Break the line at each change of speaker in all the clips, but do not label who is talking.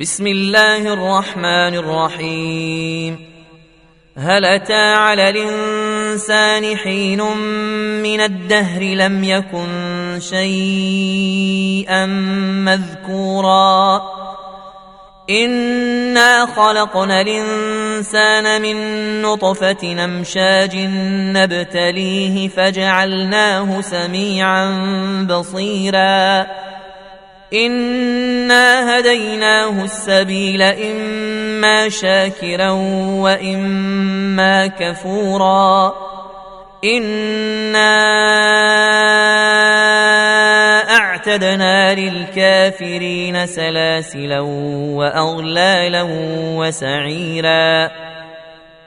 بسم الله الرحمن الرحيم. هل أتى على الإنسان حين من الدهر لم يكن شيئا مذكورا؟ إنا خلقنا الإنسان من نطفة نمشاج نبتليه فجعلناه سميعا بصيرا. انا هديناه السبيل اما شاكرا واما كفورا انا اعتدنا للكافرين سلاسلا واغلالا وسعيرا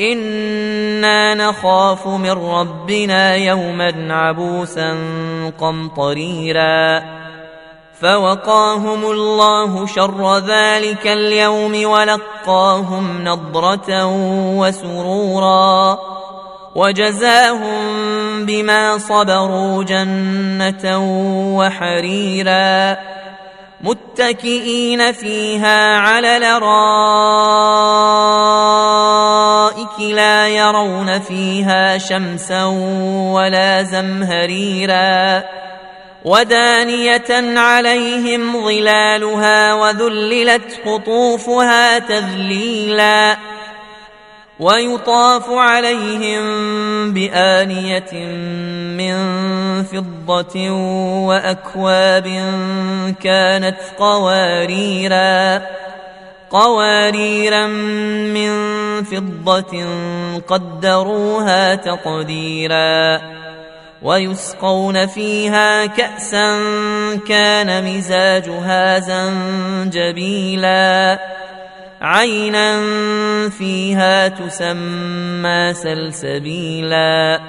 أنا نخاف من ربنا يوما عبوسا قمطريرا فوقاهم الله شر ذلك اليوم ولقاهم نضره وسرورا وجزاهم بما صبروا جنه وحريرا متكئين فيها على الارائك لا يرون فيها شمسا ولا زمهريرا ودانية عليهم ظلالها وذللت قطوفها تذليلا ويطاف عليهم بآنية من فضة وأكواب كانت قواريرا قواريرا من فضة قدروها تقديرا ويسقون فيها كأسا كان مزاجها زنجبيلا عينا فيها تسمى سلسبيلا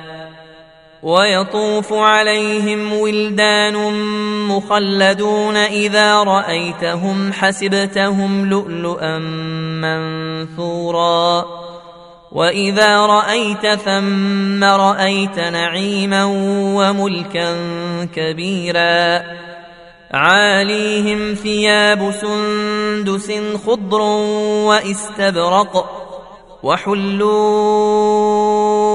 ويطوف عليهم ولدان مخلدون إذا رأيتهم حسبتهم لؤلؤا منثورا. وإذا رأيت ثم رأيت نعيما وملكا كبيرا. عاليهم ثياب سندس خضر واستبرق وحلوا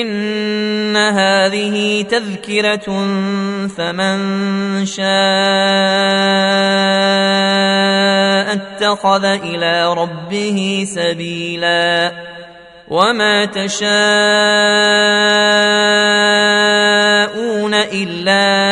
إن هذه تذكرة فمن شاء اتخذ إلى ربه سبيلا وما تشاءون إلا